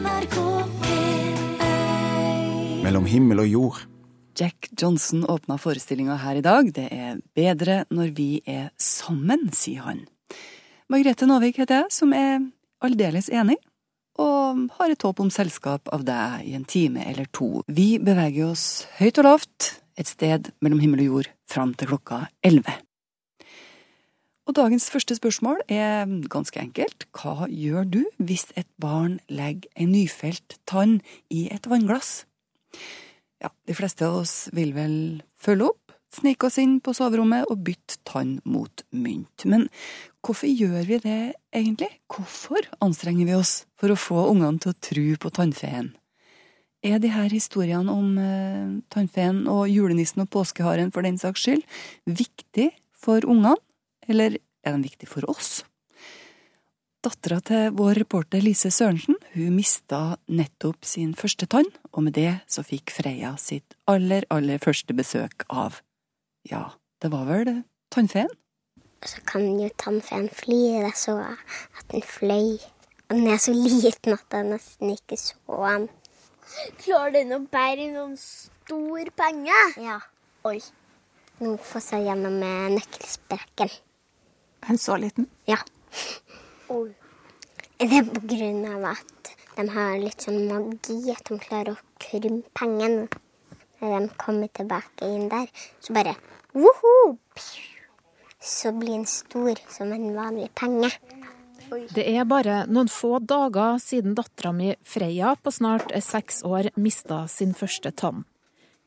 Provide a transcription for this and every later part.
NRK P1 Mellom himmel og jord. Jack Johnson åpna forestillinga her i dag. Det er bedre når vi er sammen, sier han. Margrethe Nåvik heter jeg, som er aldeles enig, og har et håp om selskap av deg i en time eller to. Vi beveger oss høyt og lavt, et sted mellom himmel og jord, fram til klokka elleve. Og dagens første spørsmål er ganske enkelt. Hva gjør du hvis et barn legger en nyfelt tann i et vannglass? Ja, de fleste av oss vil vel følge opp, snike oss inn på soverommet og bytte tann mot mynt. Men hvorfor gjør vi det egentlig? Hvorfor anstrenger vi oss for å få ungene til å tro på tannfeen? Er de her historiene om eh, tannfeen og julenissen og påskeharen for den saks skyld viktig for ungene, eller er den viktig for oss? Dattera til vår reporter Lise Sørensen hun mista nettopp sin første tann, og med det så fikk Freya sitt aller, aller første besøk av, ja, det var vel tannfeen? Så kan jo tannfeen fly. Det så at den fløy. Og den er så liten at den nesten ikke så den. Klarer den å bære noen stor penge? Ja. Oi. Nå får jeg gjennom med En så liten? Ja. Og Det er på grunn av at de har litt sånn magi, at de klarer å krympe pengene. Når de kommer tilbake inn der, så bare woho! Så blir den stor som en vanlig penge. Det er bare noen få dager siden dattera mi Freya på snart seks år mista sin første tann.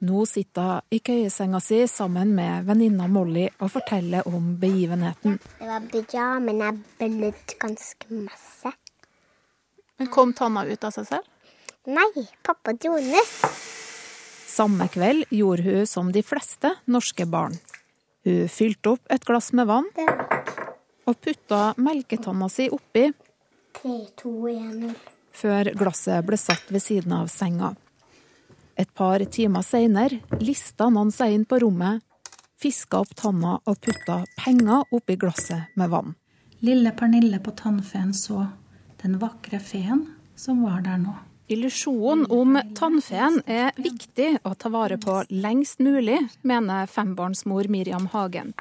Nå sitter hun i køyesenga si sammen med venninna Molly og forteller om begivenheten. Det var bra, men jeg blødde ganske masse. Men kom tanna ut av seg selv? Nei, pappa dro den ut. Samme kveld gjorde hun som de fleste norske barn. Hun fylte opp et glass med vann og putta melketanna si oppi 3, 2, 1, før glasset ble satt ved siden av senga. Et par timer seinere lista noen seg inn på rommet, fiska opp tanna og putta penger oppi glasset med vann. Lille Pernille på tannfeen så den vakre feen som var der nå. Illusjonen om tannfeen er viktig å ta vare på lengst mulig, mener fembarnsmor Miriam Hagen.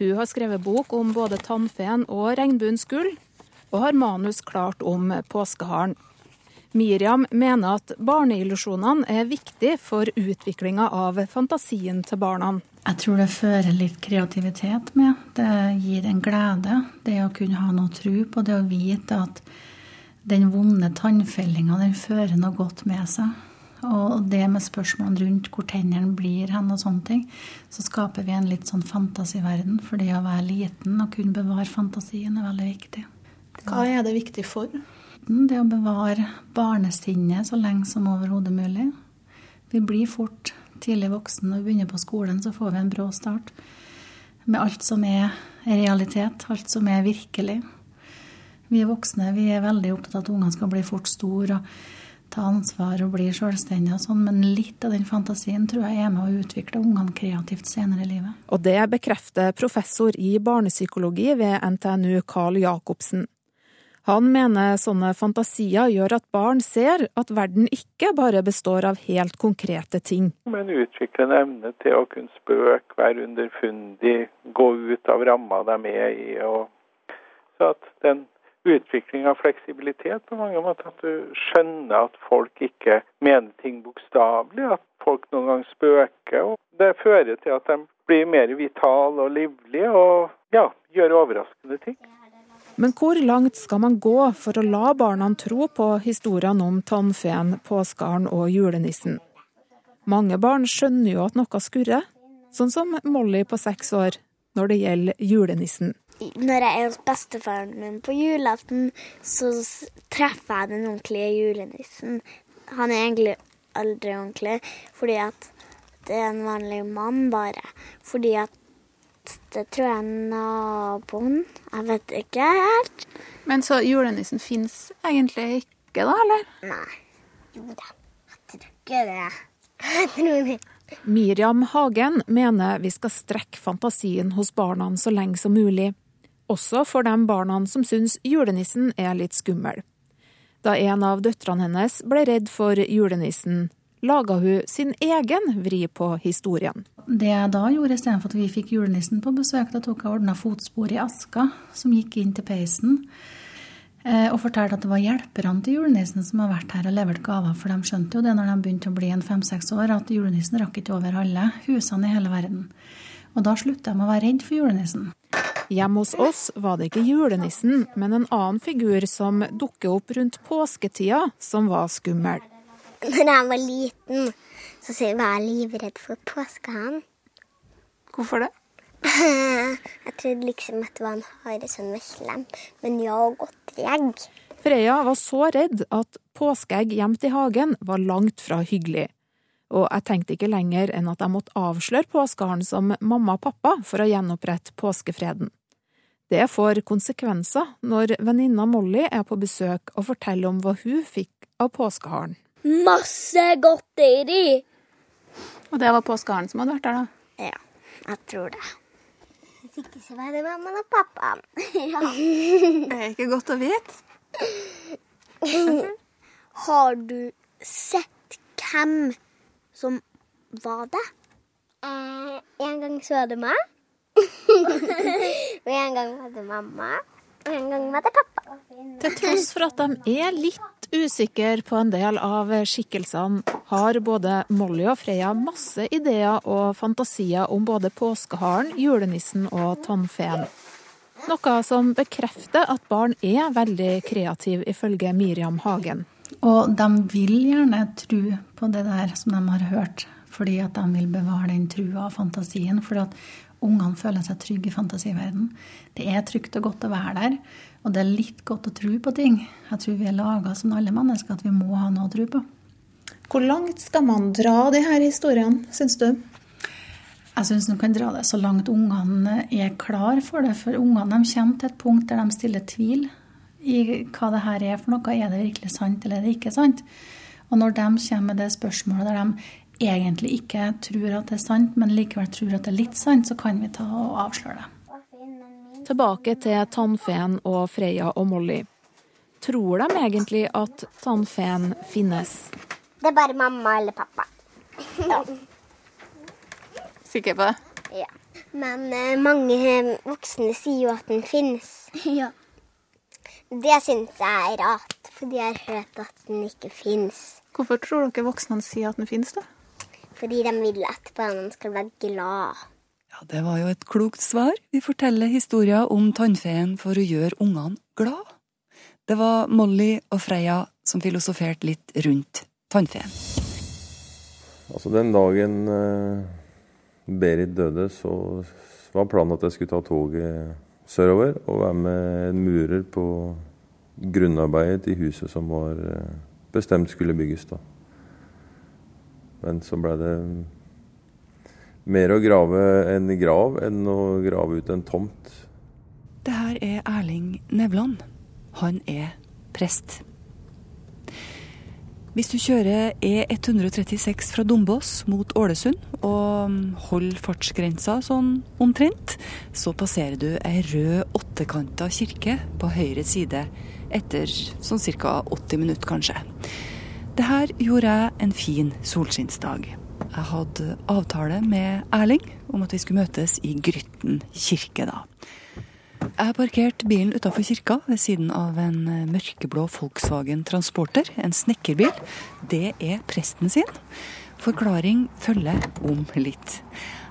Hun har skrevet bok om både tannfeen og regnbuens gull, og har manus klart om påskeharen. Miriam mener at barneillusjonene er viktig for utviklinga av fantasien til barna. Jeg tror det fører litt kreativitet med. Det gir en glede. Det å kunne ha noe tro på, det å vite at den vonde tannfellinga den fører noe godt med seg. Og det med spørsmål rundt hvor tennene blir hen og sånne ting, så skaper vi en litt sånn fantasiverden. For det å være liten og kunne bevare fantasien er veldig viktig. Hva er det viktig for? Det å bevare barnesinnet så lenge som overhodet mulig. Vi blir fort tidlig voksen. Når vi begynner på skolen, så får vi en brå start med alt som er realitet, alt som er virkelig. Vi er voksne vi er veldig opptatt av at ungene skal bli fort store og ta ansvar og bli selvstendige og sånn, men litt av den fantasien tror jeg er med å utvikle ungene kreativt senere i livet. Og det bekrefter professor i barnepsykologi ved NTNU Carl Jacobsen. Han mener sånne fantasier gjør at barn ser at verden ikke bare består av helt konkrete ting. Men utvikle en evne til å kunne spøke, være underfundig, gå ut av ramma de er i. Og, så at den utvikling av fleksibilitet på mange måter, at du skjønner at folk ikke mener ting bokstavelig, at folk noen ganger spøker. og Det fører til at de blir mer vitale og livlige og ja, gjør overraskende ting. Men hvor langt skal man gå for å la barna tro på historiene om tannfeen, påskeharen og julenissen? Mange barn skjønner jo at noe skurrer, sånn som Molly på seks år når det gjelder julenissen. Når jeg er hos bestefaren min på julaften, så treffer jeg den ordentlige julenissen. Han er egentlig aldri ordentlig, fordi at det er en vanlig mann bare. Fordi at det tror jeg naboen. Jeg vet ikke helt. Men så julenissen fins egentlig ikke, da, eller? Nei. Jo da, jeg tror ikke det. Jeg tror det. Miriam Hagen mener vi skal strekke fantasien hos barna så lenge som mulig. Også for de barna som syns julenissen er litt skummel. Da en av døtrene hennes ble redd for julenissen, laga hun sin egen vri på historien. Det jeg da gjorde, istedenfor at vi fikk julenissen på besøk, da tok jeg ordna fotspor i aska som gikk inn til peisen. Eh, og fortalte at det var hjelperne til julenissen som har vært her og levert gaver. For de skjønte jo det når de begynte å bli en fem-seks år, at julenissen rakk ikke over alle husene i hele verden. Og da slutta de å være redd for julenissen. Hjemme hos oss var det ikke julenissen, men en annen figur som dukker opp rundt påsketida, som var skummel. Når jeg var liten, så var jeg livredd for påskehanen. Hvorfor det? Jeg trodde liksom at det var en hare som var slem, men ja, godteri egg. Freya var så redd at påskeegg gjemt i hagen var langt fra hyggelig. Og jeg tenkte ikke lenger enn at jeg måtte avsløre påskeharen som mamma og pappa for å gjenopprette påskefreden. Det får konsekvenser når venninna Molly er på besøk og forteller om hva hun fikk av påskeharen. Masse godteri! Og det var påskeharen som hadde vært der, da? Ja, jeg tror det. Hvis ikke så var det mammaen og pappaen. ja. Det er ikke godt å vite. Har du sett hvem som var det? Eh, en gang så var det meg. og en gang var det mamma. Og en gang var det pappa. Til tross for at de er litt usikre på en del av skikkelsene, har både Molly og Freya masse ideer og fantasier om både påskeharen, julenissen og tannfeen. Noe som bekrefter at barn er veldig kreative, ifølge Miriam Hagen. Og de vil gjerne tro på det der som de har hørt, fordi at de vil bevare den trua og fantasien. For at ungene føler seg trygge i fantasiverdenen. Det er trygt og godt å være der, og det er litt godt å tro på ting. Jeg tror vi er laga som alle mennesker, at vi må ha noe å tro på. Hvor langt skal man dra de her historiene, syns du? Jeg syns man kan dra det så langt ungene er klar for det. For ungene kommer til et punkt der de stiller tvil i hva det her er for noe. Er det virkelig sant, eller er det ikke sant? Og når de kommer med det spørsmålet der de egentlig ikke tror at det er sant, men likevel tror at det er litt sant, så kan vi ta og avsløre det. Tilbake til tannfeen og Freya og Molly. Tror de egentlig at tannfeen finnes? Det er bare mamma eller pappa. Sikker på det? Ja. Men eh, mange voksne sier jo at den finnes. Ja. Det syns jeg er rart, for de har hørt at den ikke finnes. Hvorfor tror dere voksne sier at den finnes, da? Fordi de vil at barna skal være glad. Ja, Det var jo et klokt svar. Vi forteller historier om tannfeen for å gjøre ungene glad. Det var Molly og Freya som filosoferte litt rundt tannfeen. Altså Den dagen eh, Berit døde, så var planen at jeg skulle ta toget sørover og være med en murer på grunnarbeidet til huset som var eh, bestemt skulle bygges. da. Men så ble det mer å grave en grav enn å grave ut en tomt. Det her er Erling Nevland. Han er prest. Hvis du kjører E136 fra Dombås mot Ålesund og holder fartsgrensa sånn omtrent, så passerer du ei rød åttekanta kirke på høyre side etter sånn ca. 80 minutter, kanskje. Det her gjorde jeg en fin solskinnsdag. Jeg hadde avtale med Erling om at vi skulle møtes i Grytten kirke da. Jeg har parkert bilen utafor kirka ved siden av en mørkeblå Volkswagen Transporter, en snekkerbil. Det er presten sin. Forklaring følger om litt.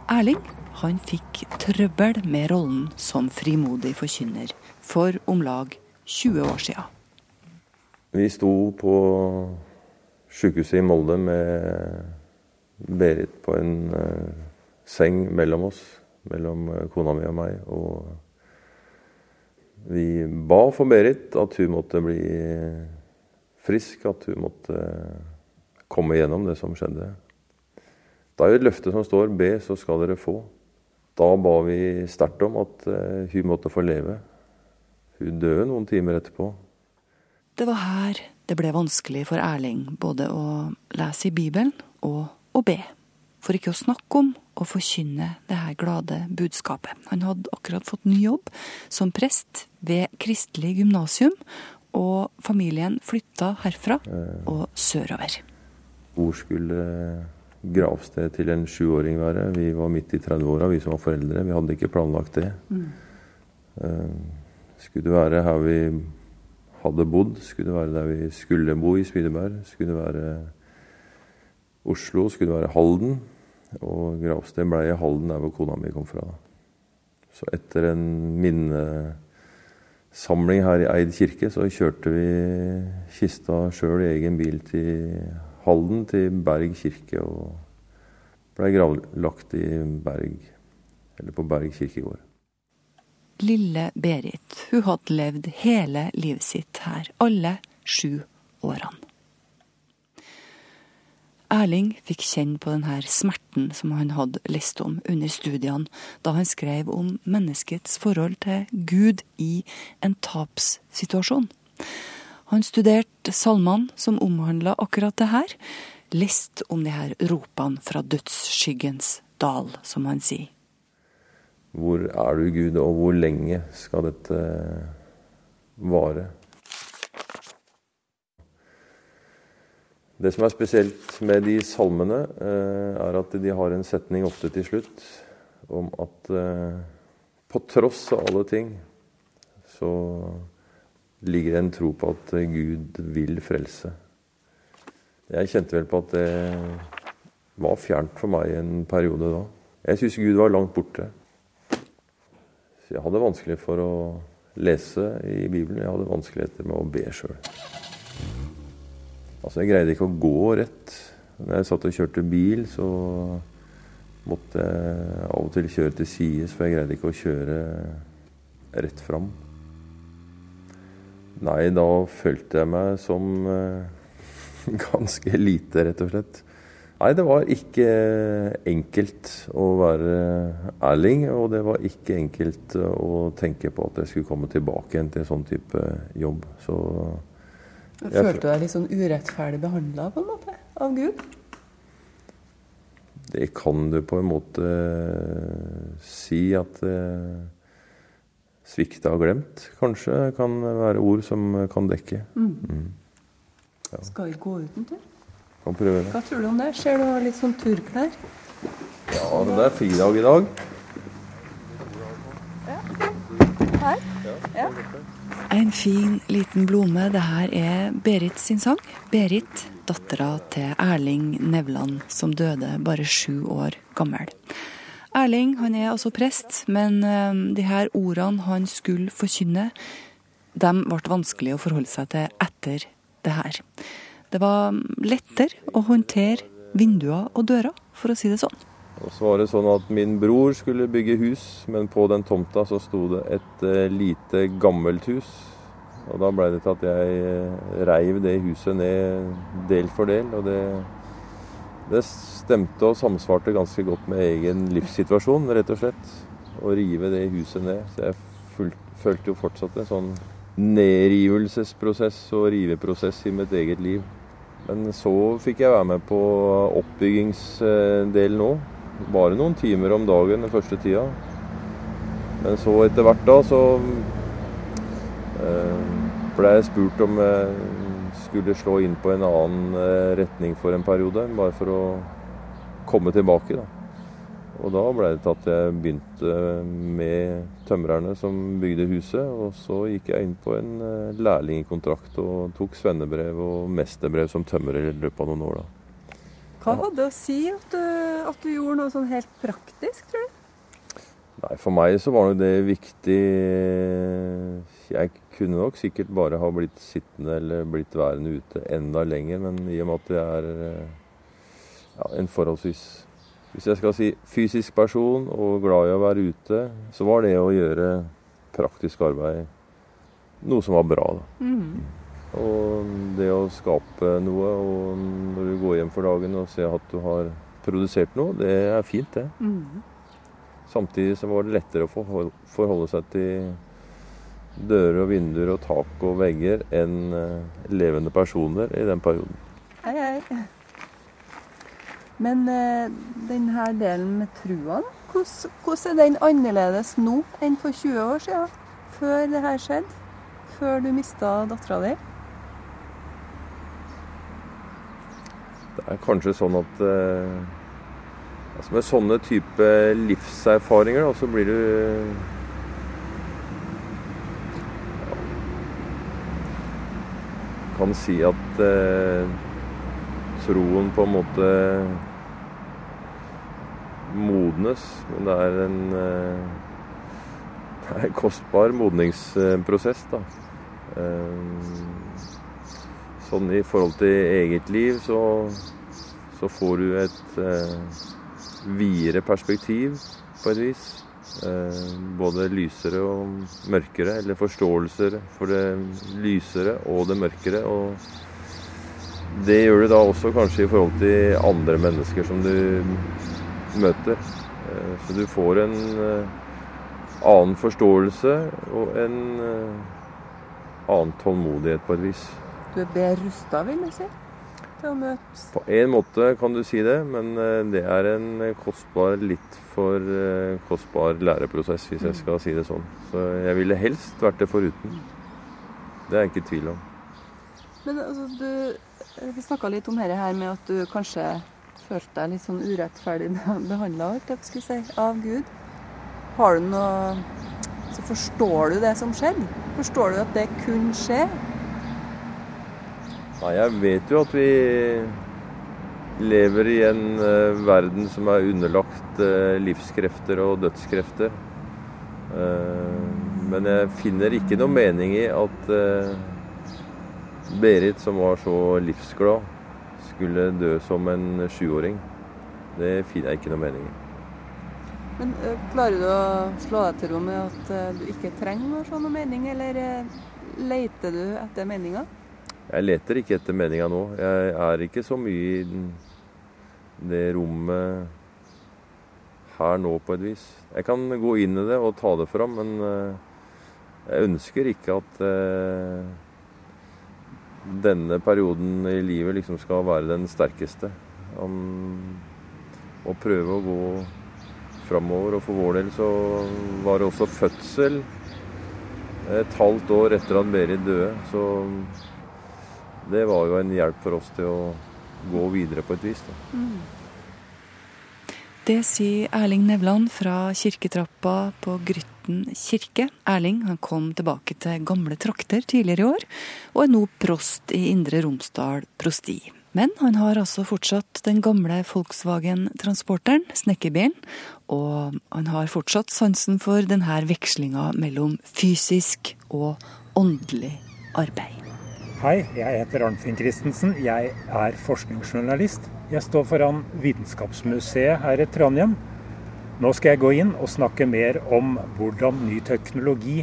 Erling han fikk trøbbel med rollen som frimodig forkynner for om lag 20 år sia. Vi sto på sykehuset i Molde med Berit på en uh, seng mellom oss, mellom uh, kona mi og meg. og vi ba for Berit at hun måtte bli frisk, at hun måtte komme gjennom det som skjedde. Det er jo et løfte som står 'be, så skal dere få'. Da ba vi sterkt om at eh, hun måtte få leve. Hun døde noen timer etterpå. Det var her det ble vanskelig for Erling både å lese i Bibelen og å be. For ikke å snakke om å forkynne det her glade budskapet. Han hadde akkurat fått ny jobb som prest ved Kristelig gymnasium, og familien flytta herfra og sørover. Hvor skulle gravsted til en sjuåring være? Vi var midt i 30-åra, vi som var foreldre. Vi hadde ikke planlagt det. Mm. Skulle det være her vi hadde bodd? Skulle det være der vi skulle bo i Spydeberg? Skulle det være Oslo? Skulle være Halden? Og gravsted ble i Halden, der hvor kona mi kom fra. Så etter en minnesamling her i Eid kirke, så kjørte vi kista sjøl i egen bil til Halden, til Berg kirke, og blei gravlagt i Berg, eller på Berg kirkegård. Lille Berit, hun hadde levd hele livet sitt her, alle sju årene. Erling fikk kjenne på denne smerten som han hadde lest om under studiene, da han skrev om menneskets forhold til Gud i en tapssituasjon. Han studerte salmene som omhandla akkurat det her, leste om de her ropene fra dødsskyggens dal, som han sier. Hvor er du, Gud, og hvor lenge skal dette vare? Det som er spesielt med de salmene, eh, er at de har en setning ofte til slutt om at eh, på tross av alle ting, så ligger det en tro på at Gud vil frelse. Jeg kjente vel på at det var fjernt for meg en periode da. Jeg syns Gud var langt borte. Så jeg hadde vanskelig for å lese i Bibelen. Jeg hadde vanskeligheter med å be sjøl. Altså, jeg greide ikke å gå rett. Når jeg satt og kjørte bil, så måtte jeg av og til kjøre til sides, for jeg greide ikke å kjøre rett fram. Nei, da følte jeg meg som eh, ganske lite, rett og slett. Nei, det var ikke enkelt å være Erling, og det var ikke enkelt å tenke på at jeg skulle komme tilbake igjen til en sånn type jobb. Så Følte du deg litt sånn urettferdig behandla på en måte av Gud? Det kan du på en måte si at eh, svikta og glemt kanskje kan være ord som kan dekke. Mm. Skal vi gå ut en tur? Kan prøve det. Hva tror du om det? Ser du har litt sånn turklær? Ja, det er fridag i dag. En fin, liten blome. Det her er Berit sin sang. Berit, dattera til Erling Nevland, som døde bare sju år gammel. Erling han er altså prest, men eh, de her ordene han skulle forkynne, de ble vanskelig å forholde seg til etter det her. Det var lettere å håndtere vinduer og dører, for å si det sånn. Og så var det sånn at min bror skulle bygge hus, men på den tomta så sto det et eh, lite gammelt hus. Og da blei det til at jeg eh, reiv det huset ned del for del. Og det, det stemte og samsvarte ganske godt med egen livssituasjon, rett og slett. Å rive det huset ned. Så jeg fulg, følte jo fortsatt en sånn nedrivelsesprosess og riveprosess i mitt eget liv. Men så fikk jeg være med på oppbyggingsdelen òg. Bare noen timer om dagen den første tida. Men så etter hvert da så eh, ble jeg spurt om jeg skulle slå inn på en annen eh, retning for en periode. Bare for å komme tilbake, da. Og da ble det til at jeg begynte med tømrerne som bygde huset. Og så gikk jeg inn på en eh, lærlingkontrakt og tok svennebrev og mesterbrev som tømrer i løpet av noen år. da. Hva hadde det å si at du, at du gjorde noe sånn helt praktisk, tror du? Nei, For meg så var nok det viktig Jeg kunne nok sikkert bare ha blitt sittende eller blitt værende ute enda lenger, men i og med at jeg er ja, en forholdsvis Hvis jeg skal si fysisk person og glad i å være ute, så var det å gjøre praktisk arbeid noe som var bra. da. Og det å skape noe, og når du går hjem for dagen og ser at du har produsert noe, det er fint, det. Samtidig så var det lettere å forholde seg til dører og vinduer og tak og vegger enn eh, levende personer i den perioden. Hei, hei. Men eh, denne delen med trua. Hvordan er den annerledes nå enn for 20 år siden? Før det her skjedde? før du mista dattera di? Det er kanskje sånn at eh, altså Med sånne type livserfaringer da, så blir du ja, Kan si at eh, troen på en måte modnes, men det er en eh, det er kostbar modningsprosess, da. Eh, sånn i forhold til eget liv, så, så får du et eh, videre perspektiv på et vis. Eh, både lysere og mørkere, eller forståelser for det lysere og det mørkere. Og det gjør du da også kanskje i forhold til andre mennesker som du møter. Eh, så du får en eh, annen forståelse og en eh, annen tålmodighet på et vis. Du er bedre rusta, vil jeg si, til å møte På en måte kan du si det, men eh, det er en kostbar, litt for eh, kostbar læreprosess, hvis jeg skal si det sånn. Så jeg ville helst vært det foruten. Det er jeg ikke i tvil om. Men altså, du Vi snakka litt om dette her med at du kanskje følte deg litt sånn urettferdig behandla si, av Gud. Har du noe Så forstår du det som skjedde? Forstår du at det kunne skjer? Nei, jeg vet jo at vi lever i en uh, verden som er underlagt uh, livskrefter og dødskrefter. Uh, men jeg finner ikke noe mening i at Berit, som var så livsglad, skulle dø som en sjuåring. Det finner jeg ikke noe mening i. Men Klarer du å slå deg til ro med at du ikke trenger å se noe mening, eller ø, leter du etter meninga? Jeg leter ikke etter meninga nå. Jeg er ikke så mye i den- det rommet her nå, på et vis. Jeg kan gå inn i det og ta det fram, men eh, jeg ønsker ikke at eh, denne perioden i livet liksom skal være den sterkeste. Å prøve å gå framover. Og for vår del så var det også fødsel et halvt år etter at Berit døde. Så det var jo en hjelp for oss til å gå videre på et vis. Da. Det sier Erling Nevland fra kirketrappa på Grytten kirke. Erling han kom tilbake til gamle trakter tidligere i år, og er nå prost i Indre Romsdal prosti. Men han har altså fortsatt den gamle Volkswagen-transporteren, snekkerbilen, og han har fortsatt sansen for denne vekslinga mellom fysisk og åndelig arbeid. Hei, jeg heter Arnfinn Christensen. Jeg er forskningsjournalist. Jeg står foran Vitenskapsmuseet her i Trondheim. Nå skal jeg gå inn og snakke mer om hvordan ny teknologi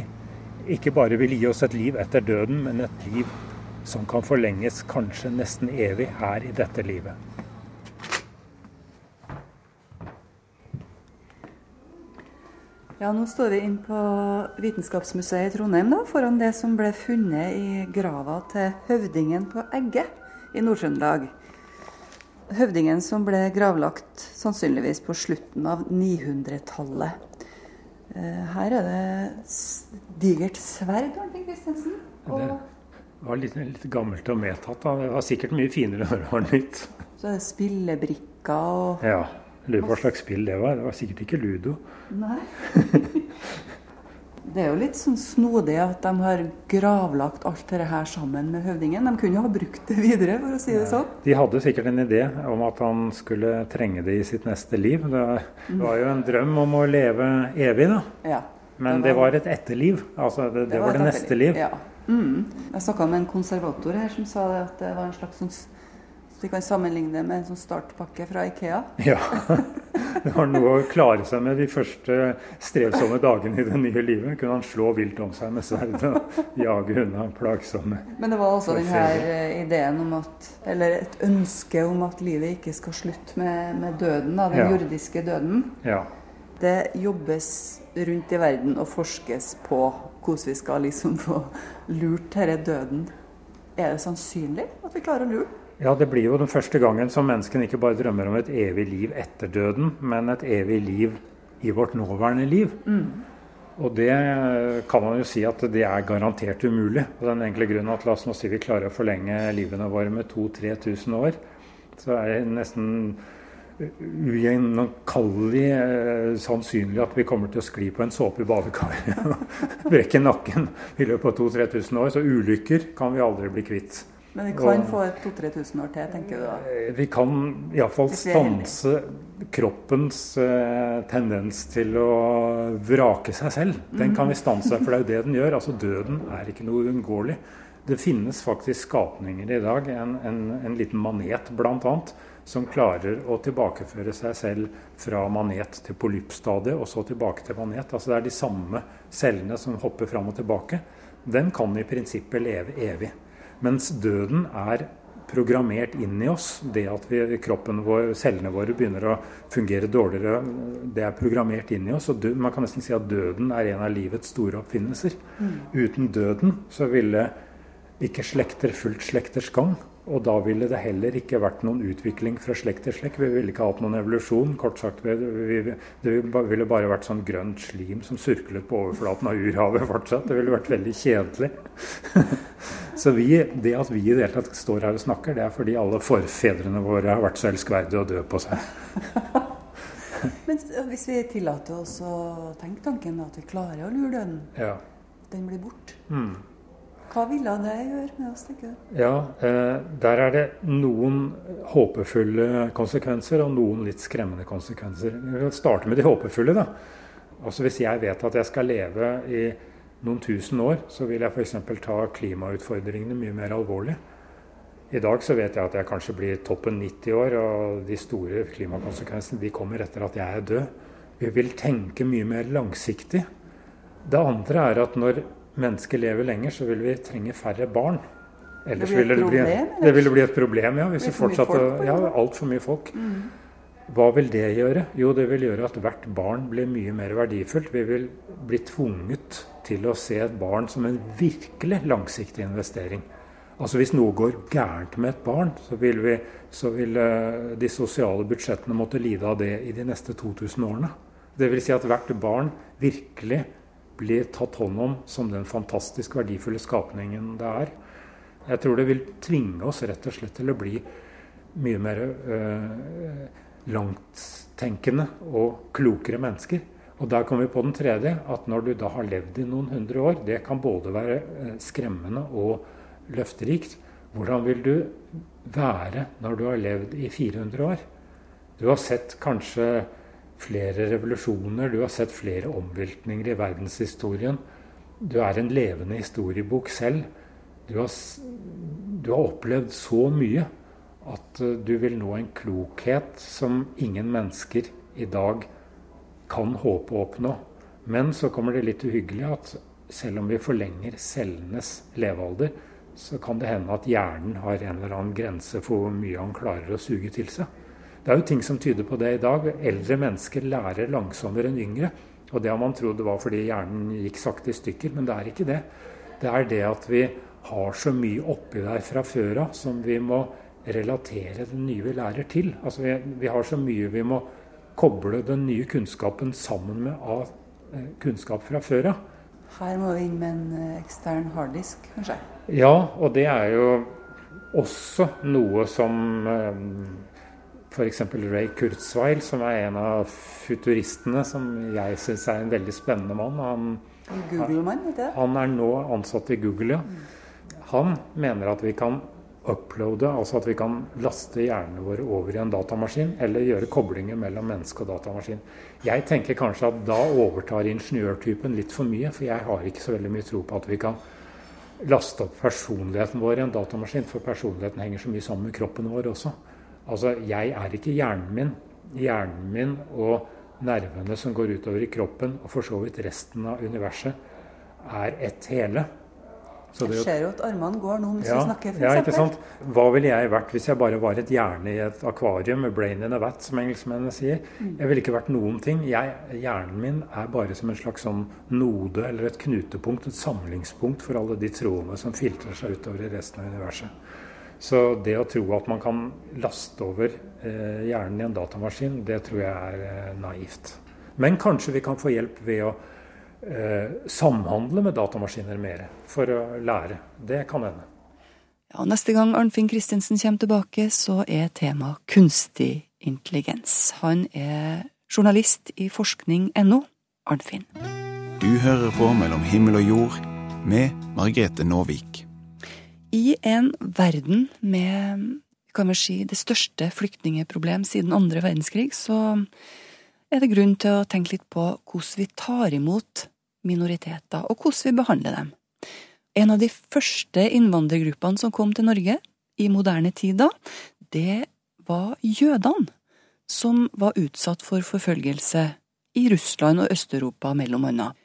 ikke bare vil gi oss et liv etter døden, men et liv som kan forlenges kanskje nesten evig her i dette livet. Ja, nå står vi inn på Vitenskapsmuseet i Trondheim da, foran det som ble funnet i grava til høvdingen på Egge i Nord-Trøndelag. Høvdingen som ble gravlagt sannsynligvis på slutten av 900-tallet. Eh, Her er det digert sverd, Arnfinn Christensen. Og Det var litt, litt gammelt og medtatt. Da. Det var sikkert mye finere når det var nytt. så er det spillebrikker og Ja, Lurer på hva slags spill det var. Det var sikkert ikke ludo. Nei. Det er jo litt sånn snodig at de har gravlagt alt dette her sammen med høvdingen. De kunne jo ha brukt det videre, for å si det sånn. De hadde sikkert en idé om at han skulle trenge det i sitt neste liv. Det det var jo en drøm om å leve evig, da. Ja. Men det var et etterliv. Altså det, det var det neste liv. Ja. Mm. Jeg snakka med en konservator her som sa det at det var en slags sånn Så Vi kan sammenligne det med en sånn startpakke fra Ikea. Ja. Det var noe å klare seg med de første strevsomme dagene i det nye livet. Kunne han slå vilt om seg med sverdet og jage unna plagsomme Men det var også For den her eh, ideen om at Eller et ønske om at livet ikke skal slutte med, med døden, da, den Ja. jordiske døden. Ja. Det jobbes rundt i verden og forskes på hvordan vi skal liksom få lurt denne døden. Er det sannsynlig at vi klarer å lure den? Ja, det blir jo den første gangen som menneskene ikke bare drømmer om et evig liv etter døden, men et evig liv i vårt nåværende liv. Og det kan man jo si at det er garantert umulig. Og den enkle grunnen at la oss nå si vi klarer å forlenge livene våre med 2000-3000 år, så er det nesten ugjenkallelig eh, sannsynlig at vi kommer til å skli på en såpe i badekaret og brekke nakken i løpet av 2000-3000 år. Så ulykker kan vi aldri bli kvitt. Men vi kan få 2000-3000 år til, tenker du da? Eh, vi kan iallfall stanse kroppens eh, tendens til å vrake seg selv. Den kan vi stanse, for det er jo det den gjør. Altså Døden er ikke noe uunngåelig. Det finnes faktisk skapninger i dag, en, en, en liten manet bl.a., som klarer å tilbakeføre seg selv fra manet til polyppstadiet, og så tilbake til manet. Altså Det er de samme cellene som hopper fram og tilbake. Den kan i prinsippet leve evig. Mens døden er programmert inn i oss. Det at vi, kroppen vår, cellene våre begynner å fungere dårligere, det er programmert inn i oss. og død, Man kan nesten si at døden er en av livets store oppfinnelser. Mm. Uten døden så ville ikke slekter fulgt slekters gang. Og da ville det heller ikke vært noen utvikling fra slekt til slekt. Vi ville ikke hatt noen evolusjon. Kort sagt, Det ville bare vært sånn grønt slim som surklet på overflaten av urhavet fortsatt. Det ville vært veldig kjedelig. så vi, det at vi i det hele tatt står her og snakker, det er fordi alle forfedrene våre har vært så elskverdige å dø på seg. Men hvis vi tillater oss å tenke tanken at vi klarer å lure døden, ja. den blir borte. Mm. Hva ville det gjøre med oss, tenker du? Ja, eh, Der er det noen håpefulle konsekvenser og noen litt skremmende konsekvenser. Vi vil starte med de håpefulle. da. Altså Hvis jeg vet at jeg skal leve i noen tusen år, så vil jeg f.eks. ta klimautfordringene mye mer alvorlig. I dag så vet jeg at jeg kanskje blir toppen 90 år, og de store klimakonsekvensene de kommer etter at jeg er død. Vi vil tenke mye mer langsiktig. Det andre er at når mennesker lever lenger, så vil vi trenge færre barn. Ellers det, ville det, bli, det ville bli et problem, ja. Hvis vi fortsatte Ja, altfor mye folk. Mm. Hva vil det gjøre? Jo, det vil gjøre at hvert barn blir mye mer verdifullt. Vi vil bli tvunget til å se et barn som en virkelig langsiktig investering. Altså Hvis noe går gærent med et barn, så vil, vi, så vil uh, de sosiale budsjettene måtte lide av det i de neste 2000 årene. Det vil si at hvert barn virkelig blir tatt hånd om som den fantastisk verdifulle skapningen det er. Jeg tror det vil tvinge oss rett og slett til å bli mye mer øh, langttenkende og klokere mennesker. Og der kommer vi på den tredje, at når du da har levd i noen hundre år, det kan både være øh, skremmende og løfterikt. Hvordan vil du være når du har levd i 400 år? Du har sett kanskje flere revolusjoner, du har sett flere omveltninger i verdenshistorien. Du er en levende historiebok selv. Du har, du har opplevd så mye at eh, du vil nå en klokhet som ingen mennesker i dag kan håpe å oppnå. Men så kommer det litt uhyggelig at selv om vi forlenger cellenes levealder, så kan det hende at hjernen har en eller annen grense for hvor mye han klarer å suge til seg. Det er jo ting som tyder på det i dag. Eldre mennesker lærer langsommere enn yngre. Og det har man trodd var fordi hjernen gikk sakte i stykker, men det er ikke det. Det er det at vi har så mye oppi der fra før av som vi må relatere den nye vi lærer til. Altså vi, vi har så mye vi må koble den nye kunnskapen sammen med av eh, kunnskap fra før av. Her må vi inn med en eh, ekstern harddisk, kanskje? Ja, og det er jo også noe som eh, f.eks. Ray Kurzweil, som er en av futuristene som jeg syns er en veldig spennende mann. Han, Google-mann, ikke det? Han er nå ansatt i Google, ja. Han mener at vi kan uploade, altså at vi kan laste hjernene våre over i en datamaskin, eller gjøre koblinger mellom menneske og datamaskin. Jeg tenker kanskje at da overtar ingeniørtypen litt for mye, for jeg har ikke så veldig mye tro på at vi kan laste opp personligheten vår i en datamaskin, for personligheten henger så mye sammen med kroppen vår også. Altså, jeg er ikke hjernen min. Hjernen min og nervene som går utover i kroppen, og for så vidt resten av universet, er ett hele. Så det, jeg ser jo at armene går nå mens ja, vi snakker, f.eks. Ja, ikke sant? Hva ville jeg vært hvis jeg bare var et hjerne i et akvarium med 'brain in a vat', som engelskmennene sier? Mm. Jeg ville ikke vært noen ting. Jeg, hjernen min er bare som en slags sånn node eller et knutepunkt, et samlingspunkt for alle de trådene som filtrer seg utover i resten av universet. Så det å tro at man kan laste over eh, hjernen i en datamaskin, det tror jeg er eh, naivt. Men kanskje vi kan få hjelp ved å eh, samhandle med datamaskiner mer for å lære. Det kan hende. Ja, Neste gang Arnfinn Christensen kommer tilbake, så er tema kunstig intelligens. Han er journalist i forskning.no. Arnfinn. Du hører på Mellom himmel og jord med Margrethe Nåvik. I en verden med kan vi si, det største flyktningeproblem siden andre verdenskrig, så er det grunn til å tenke litt på hvordan vi tar imot minoriteter, og hvordan vi behandler dem. En av de første innvandrergruppene som kom til Norge i moderne tid det var jødene, som var utsatt for forfølgelse i Russland og Øst-Europa, mellom annet.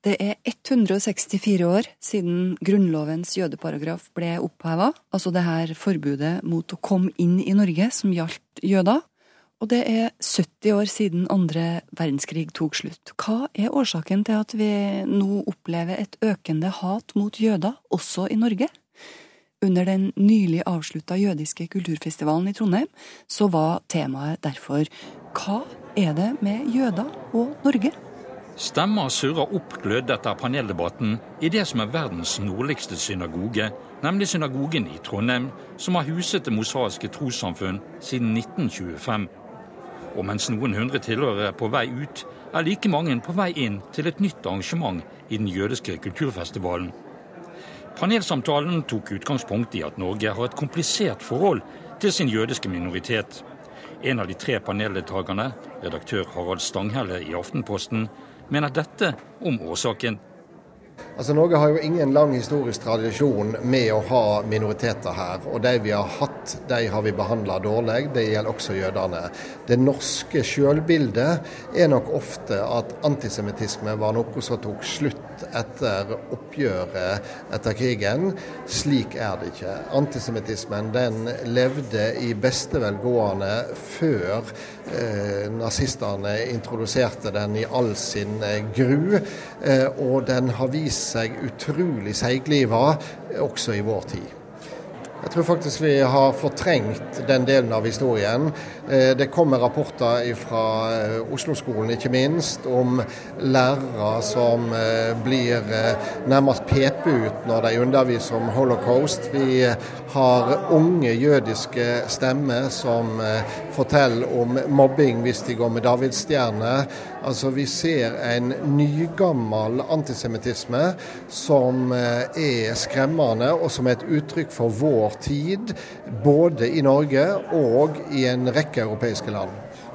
Det er 164 år siden Grunnlovens jødeparagraf ble oppheva, altså det her forbudet mot å komme inn i Norge som gjaldt jøder. Og det er 70 år siden andre verdenskrig tok slutt. Hva er årsaken til at vi nå opplever et økende hat mot jøder, også i Norge? Under den nylig avslutta jødiske kulturfestivalen i Trondheim, så var temaet derfor Hva er det med jøder og Norge? Stemmer surrer oppglødd etter paneldebatten i det som er verdens nordligste synagoge, nemlig synagogen i Trondheim, som har huset Det mosaiske trossamfunn siden 1925. Og mens noen hundre tilhørere er på vei ut, er like mange på vei inn til et nytt arrangement i den jødiske kulturfestivalen. Panelsamtalen tok utgangspunkt i at Norge har et komplisert forhold til sin jødiske minoritet. En av de tre paneldeltakerne, redaktør Harald Stanghelle i Aftenposten, mener dette om årsaken. Altså Norge har jo ingen lang historisk tradisjon med å ha minoriteter her. Og de vi har hatt, de har vi behandla dårlig. Det gjelder også jødene. Det norske sjølbildet er nok ofte at antisemittisme var noe som tok slutt etter oppgjøret etter krigen. Slik er det ikke. Antisemittismen den levde i beste velgående før eh, nazistene introduserte den i all sin eh, gru. Eh, og den har vist seg utrolig seigliva også i vår tid. Jeg tror faktisk vi har fortrengt den delen av historien. Eh, det kommer rapporter fra eh, Oslo-skolen ikke minst om lærere som eh, blir nærmest pepet ut når de underviser om holocaust. Vi har unge jødiske stemmer som forteller om mobbing hvis de går med davidsstjerne. Altså Vi ser en nygammel antisemittisme som er skremmende, og som er et uttrykk for vår tid, både i Norge og i en rekke europeiske land.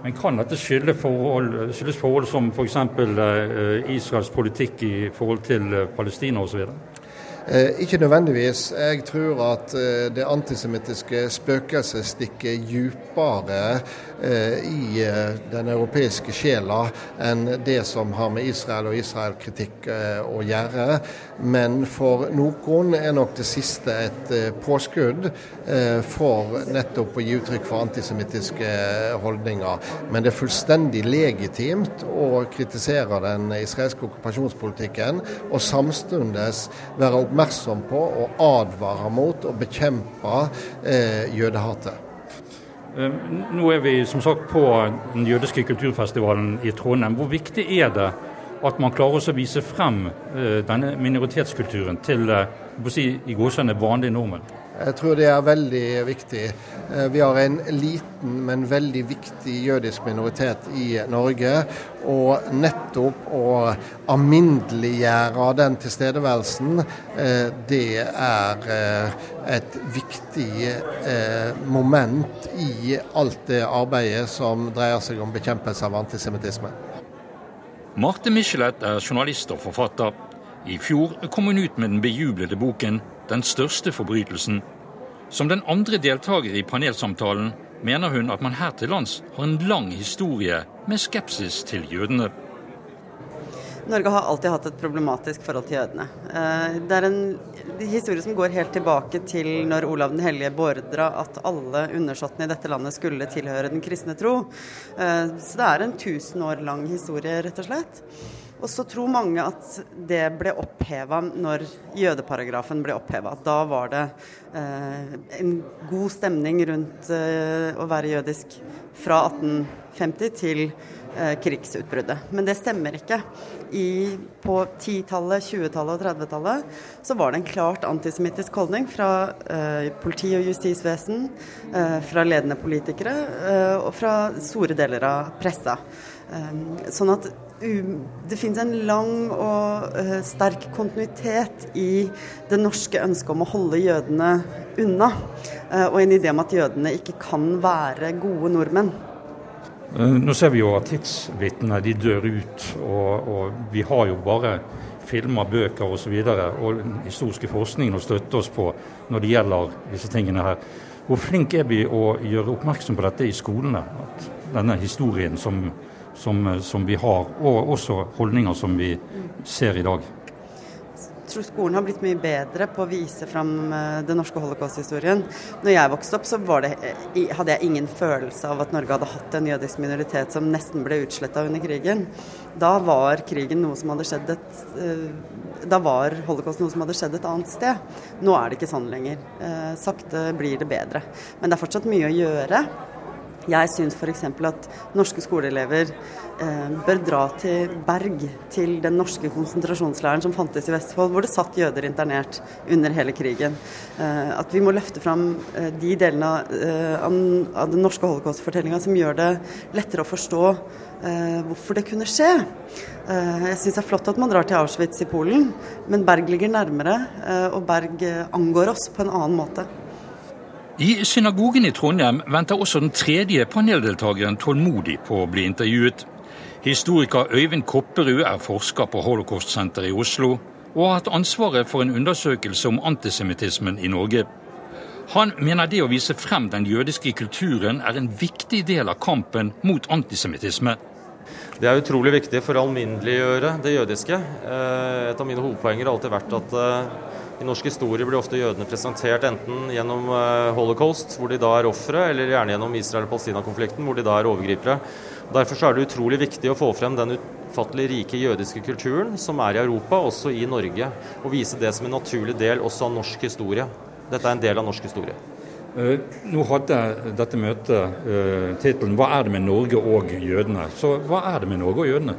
Men Kan dette skyldes forhold, forhold som f.eks. For Israels politikk i forhold til eh, Palestina osv.? Eh, ikke nødvendigvis. Jeg tror at eh, det antisemittiske spøkelset stikker dypere eh, i den europeiske sjela enn det som har med Israel og Israel-kritikk å gjøre. Men for noen er nok det siste et påskudd for nettopp å gi uttrykk for antisemittiske holdninger. Men det er fullstendig legitimt å kritisere den israelske okkupasjonspolitikken og samtidig være oppmerksom oppmerksom på og advare mot og bekjempe eh, jødehatet. Eh, nå er vi som sagt på den jødiske kulturfestivalen i Trondheim. Hvor viktig er det at man klarer å vise frem eh, denne minoritetskulturen til eh, si, i gåsene vanlige nordmenn? Jeg tror det er veldig viktig. Eh, vi har en liten, men veldig viktig jødisk minoritet i Norge. Og nettopp å aminneliggjøre den tilstedeværelsen, eh, det er eh, et viktig moment i alt det arbeidet som dreier seg om bekjempelse av antisemittisme. Marte Michelet er journalist og forfatter. I fjor kom hun ut med den bejublede boken 'Den største forbrytelsen'. Som den andre deltaker i panelsamtalen mener hun at man her til lands har en lang historie med skepsis til jødene. Norge har alltid hatt et problematisk forhold til jødene. Eh, det er en historie som går helt tilbake til når Olav den hellige beordra at alle undersåttene i dette landet skulle tilhøre den kristne tro. Eh, så det er en tusen år lang historie, rett og slett. Og så tror mange at det ble oppheva når jødeparagrafen ble oppheva. Da var det eh, en god stemning rundt eh, å være jødisk fra 1850 til eh, krigsutbruddet. Men det stemmer ikke. I, på 10-tallet, 20-tallet og 30-tallet så var det en klart antisemittisk holdning fra eh, politi og justisvesen, eh, fra ledende politikere eh, og fra store deler av pressa. sånn at det finnes en lang og uh, sterk kontinuitet i det norske ønsket om å holde jødene unna. Uh, og en idé om at jødene ikke kan være gode nordmenn. Uh, nå ser vi jo at tidsvitnene de dør ut, og, og, vi har jo bare filmer, bøker osv. Og, så og den historiske forskningen å støtte oss på når det gjelder disse tingene her. Hvor flink er vi å gjøre oppmerksom på dette i skolene? At denne historien som som, som, vi har, og også holdninger som vi ser i dag. Jeg tror skolen har blitt mye bedre på å vise fram eh, den norske holocaust-historien. Når jeg vokste opp, så det, eh, hadde jeg ingen følelse av at Norge hadde hatt en jødisk minoritet som nesten ble utsletta under krigen. Da var krigen noe som hadde skjedd et eh, Da var holocaust noe som hadde skjedd et annet sted. Nå er det ikke sånn lenger. Sakte blir det bedre. Men det er fortsatt mye å gjøre. Jeg syns f.eks. at norske skoleelever eh, bør dra til Berg, til den norske konsentrasjonsleiren som fantes i Vestfold, hvor det satt jøder internert under hele krigen. Eh, at vi må løfte fram eh, de delene av, eh, av, den norske holocaust-fortellinga som gjør det lettere å forstå eh, hvorfor det kunne skje. Eh, jeg syns det er flott at man drar til Auschwitz i Polen, men Berg ligger nærmere, og Berg angår oss på en annen måte. I synagogen i Trondheim venter også den tredje paneldeltakeren tålmodig på å bli intervjuet. Historiker Øyvind Kopperud er forsker på Holocaust-senteret i Oslo og har hatt ansvaret for en undersøkelse om antisemittismen i Norge. Han mener det å vise frem den jødiske kulturen er en viktig del av kampen mot antisemittisme. Det er utrolig viktig for å alminneliggjøre det jødiske. Eh, et av mine hovedpoenger har alltid vært at eh, i norsk historie blir ofte jødene presentert enten gjennom eh, holocaust, hvor de da er ofre, eller gjerne gjennom Israel-Palestina-konflikten, hvor de da er overgripere. Derfor er det utrolig viktig å få frem den utfattelig rike jødiske kulturen som er i Europa, også i Norge, og vise det som en naturlig del også av norsk historie. Dette er en del av norsk historie. Uh, nå hadde dette møtet uh, tittelen 'Hva er det med Norge og jødene?' Så hva er det med Norge og jødene?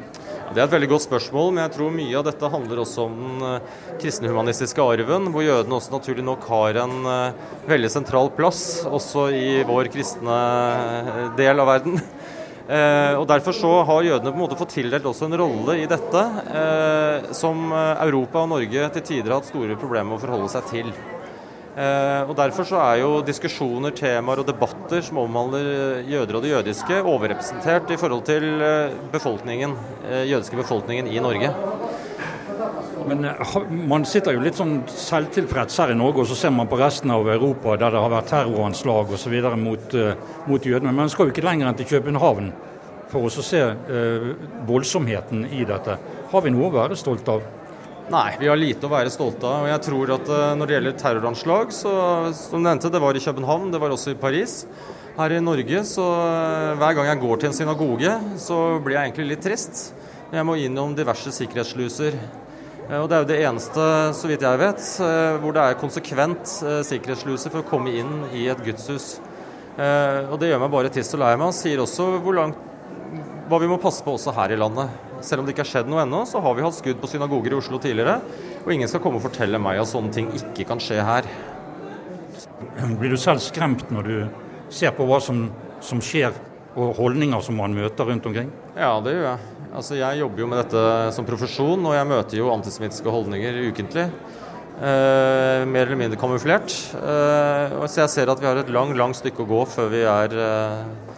Det er et veldig godt spørsmål, men jeg tror mye av dette handler også om den uh, kristne humanistiske arven, hvor jødene også naturlig nok har en uh, veldig sentral plass, også i vår kristne uh, del av verden. og Derfor så har jødene på en måte fått tildelt også en rolle i dette, som Europa og Norge til tider har hatt store problemer med å forholde seg til. Eh, og Derfor så er jo diskusjoner, temaer og debatter som omhandler jøder og det jødiske, overrepresentert i forhold til eh, befolkningen, eh, jødiske befolkningen i Norge. Men Man sitter jo litt sånn selvtilfreds her i Norge, og så ser man på resten av Europa der det har vært terroranslag osv. Mot, mot jødene. Men man skal jo ikke lenger enn til København for å se uh, voldsomheten i dette. Har vi noe å være stolt av? Nei, vi har lite å være stolte av. og jeg tror at eh, Når det gjelder terroranslag, så som nevnte, det var i København, det var også i Paris. Her i Norge, så eh, hver gang jeg går til en synagoge, så blir jeg egentlig litt trist. Jeg må innom diverse sikkerhetssluser. Eh, og Det er jo det eneste, så vidt jeg vet, hvor det er konsekvent sikkerhetssluser for å komme inn i et gudshus. Og Det gjør meg bare trist og lei meg. Han sier også hvor langt, hva vi må passe på også her i landet. Selv om det ikke har skjedd noe ennå, så har vi hatt skudd på synagoger i Oslo tidligere. Og ingen skal komme og fortelle meg at sånne ting ikke kan skje her. Blir du selv skremt når du ser på hva som, som skjer og holdninger som man møter rundt omkring? Ja, det gjør jeg. Altså, jeg jobber jo med dette som profesjon, og jeg møter jo antisemittiske holdninger ukentlig. Eh, mer eller mindre kamuflert. Eh, så jeg ser at vi har et lang, langt stykke å gå før vi er eh,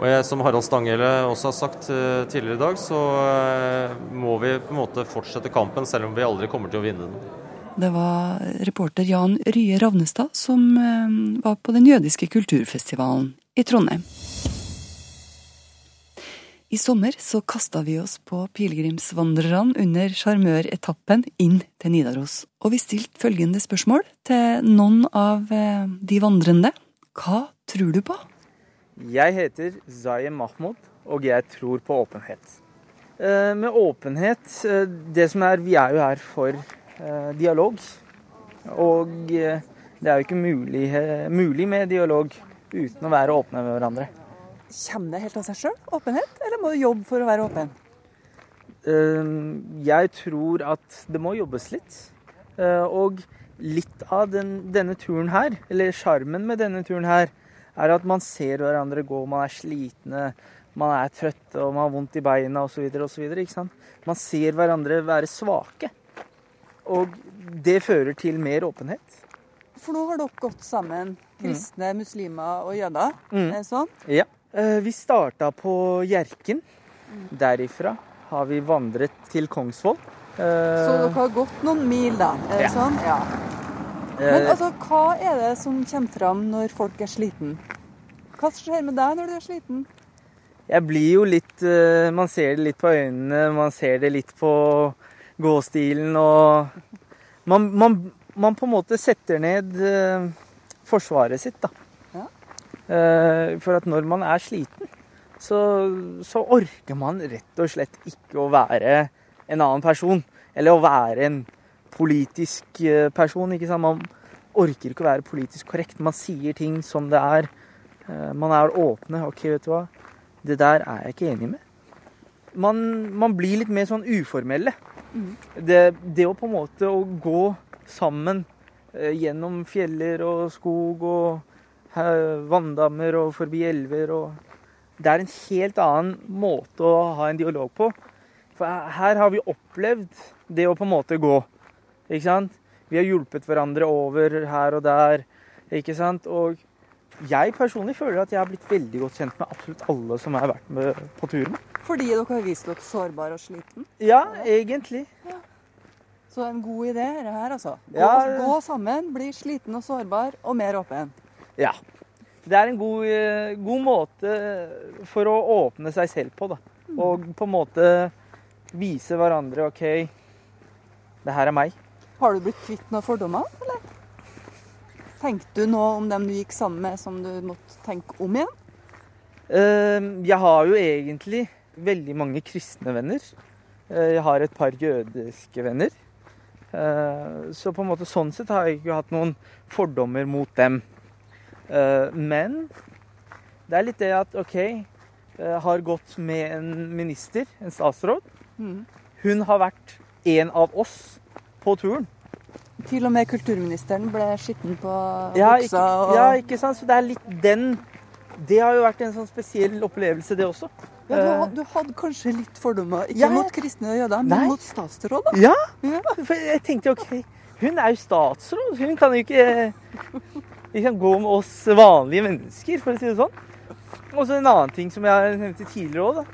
og jeg, Som Harald Stanghelle også har sagt uh, tidligere i dag, så uh, må vi på en måte fortsette kampen, selv om vi aldri kommer til å vinne den. Det var reporter Jan Rye Ravnestad som uh, var på den jødiske kulturfestivalen i Trondheim. I sommer så kasta vi oss på pilegrimsvandrerne under sjarmøretappen inn til Nidaros. Og vi stilte følgende spørsmål til noen av de vandrende. Hva tror du på? Jeg heter Zaye Mahmoud, og jeg tror på åpenhet. Eh, med åpenhet eh, Det som er Vi er jo her for eh, dialog. Og det er jo ikke mulig, mulig, med dialog uten å være åpne med hverandre. Kommer det helt av seg sjøl, åpenhet, eller må du jobbe for å være åpen? Jeg tror at det må jobbes litt. Og litt av den, denne turen her, eller sjarmen med denne turen her, er at man ser hverandre gå, man er slitne, man er trøtte og man har vondt i beina osv. osv. Man ser hverandre være svake. Og det fører til mer åpenhet. For nå har dere gått sammen, kristne, mm. muslimer og jøder. Mm. Det sånn? Ja. Eh, vi starta på Hjerken. Mm. Derifra har vi vandret til Kongsvoll. Så dere har gått noen mil, da? Er det ja. sånn? Ja. Men eh, altså, hva er det som kommer fram når folk er sliten? Hva skjer med deg når du er sliten? Jeg blir jo litt uh, Man ser det litt på øynene, man ser det litt på gåstilen og man, man, man på en måte setter ned uh, forsvaret sitt, da. Ja. For at når man er sliten, så, så, orker man rett og slett ikke å være en annen person. Eller å være en politisk person. ikke sant? Man orker ikke å være politisk korrekt. Man sier ting som det er. Man er åpne. OK, vet du hva. Det der er jeg ikke enig med. Man, man blir litt mer sånn uformelle. Mm. Det, det, å på en måte å gå sammen eh, gjennom fjeller og skog og eh, vanndammer og forbi elver og Det er en helt annen måte å ha en dialog på. For her har vi opplevd det å på en måte gå. Ikke sant? Vi har hjulpet hverandre over her og der. Ikke sant? Og jeg personlig føler at jeg har blitt veldig godt kjent med absolutt alle som har vært med på turen. Fordi dere har vist dere sårbar og sliten? Ja, egentlig. Ja. Så en god idé er det her, altså. Gå, ja. gå, sammen, bli sliten og sårbar, og mer åpen. Ja. Det er en god, eh, god måte for å åpne seg selv på, da. Mm. Og på en måte vise hverandre OK, det her er meg. Har du blitt kvitt noen fordommer, eller? Tenkte du noe om dem du gikk sammen med som du måtte tenke om igjen? Uh, jeg har jo egentlig veldig mange kristne venner. Uh, jeg har et par jødiske venner. Uh, så på en måte sånn sett har jeg ikke hatt noen fordommer mot dem. Eh, men det er litt det at OK, har gått med en minister, en statsråd. Mm. Hun har vært en av oss på turen. Til og med kulturministeren ble skitten på ja, buksa. Og... Ja, ikke sant. Så det er litt den Det har jo vært en sånn spesiell opplevelse, det også. Ja, du, had, du hadde kanskje litt fordommer, ikke ja, mot kristne og jøder, men mot statsråd? Ja, ja, for jeg tenkte OK, hun er jo statsråd. Hun kan jo ikke liksom, gå med oss vanlige mennesker, for å si det sånn. Og så en annen ting som jeg nevnte tidligere òg.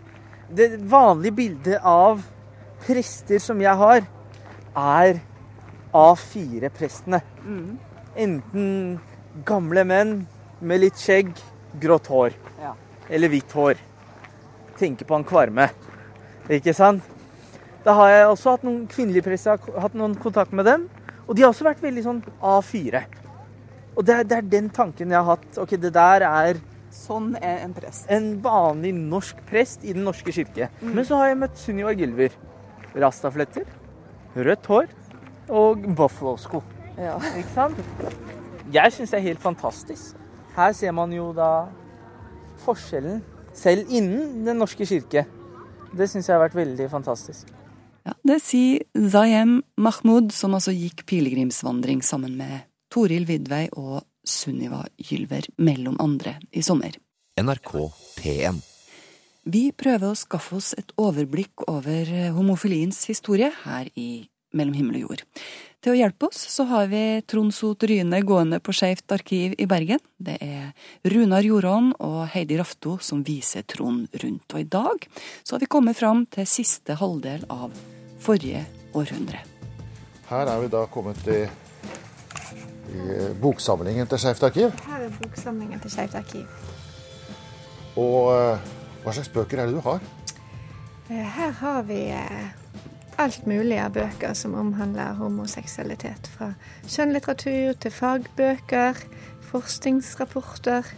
Det vanlige bildet av prester som jeg har, er A4-prestene. Mm. Enten gamle menn med litt skjegg, grått hår. Ja. Eller hvitt hår. Tenker på han Kvarme. Ikke sant? Da har jeg også hatt noen kvinnelige prester, hatt noen kontakt med dem. Og de har også vært veldig sånn A4. Og det er, det er, den tanken jeg har hatt. Ok, det der er Sånn er en prest. En vanlig norsk prest i Den norske kirke. Mm. Men så har jeg møtt Sunniva Gylver. Rastafletter. Rødt hår og Buffalo-sko. Ja. Ikke sant? Jeg syns det er helt fantastisk. Her ser man jo da forskjellen, selv innen Den norske kirke. Det syns jeg har vært veldig fantastisk. Ja, det sier Zayem Mahmoud, som altså gikk pilegrimsvandring sammen med Toril Vidvei og Sunniva Gylver, mellom andre, i sommer. NRK P1. Vi prøver å skaffe oss et overblikk over homofiliens historie her i mellom himmel og jord. Til å hjelpe oss så har vi Trond Sot Ryne gående på Skeivt arkiv i Bergen. Det er Runar Joran og Heidi Rafto som viser Trond rundt. Og i dag så har vi kommet fram til siste halvdel av forrige århundre. Her er vi da kommet i, i boksamlingen til Skeivt arkiv. Her er boksamlingen til Skeivt arkiv. Og eh, hva slags bøker er det du har? Eh, her har vi eh, alt mulig av bøker som omhandler homoseksualitet. Fra skjønnlitteratur til fagbøker, forskningsrapporter.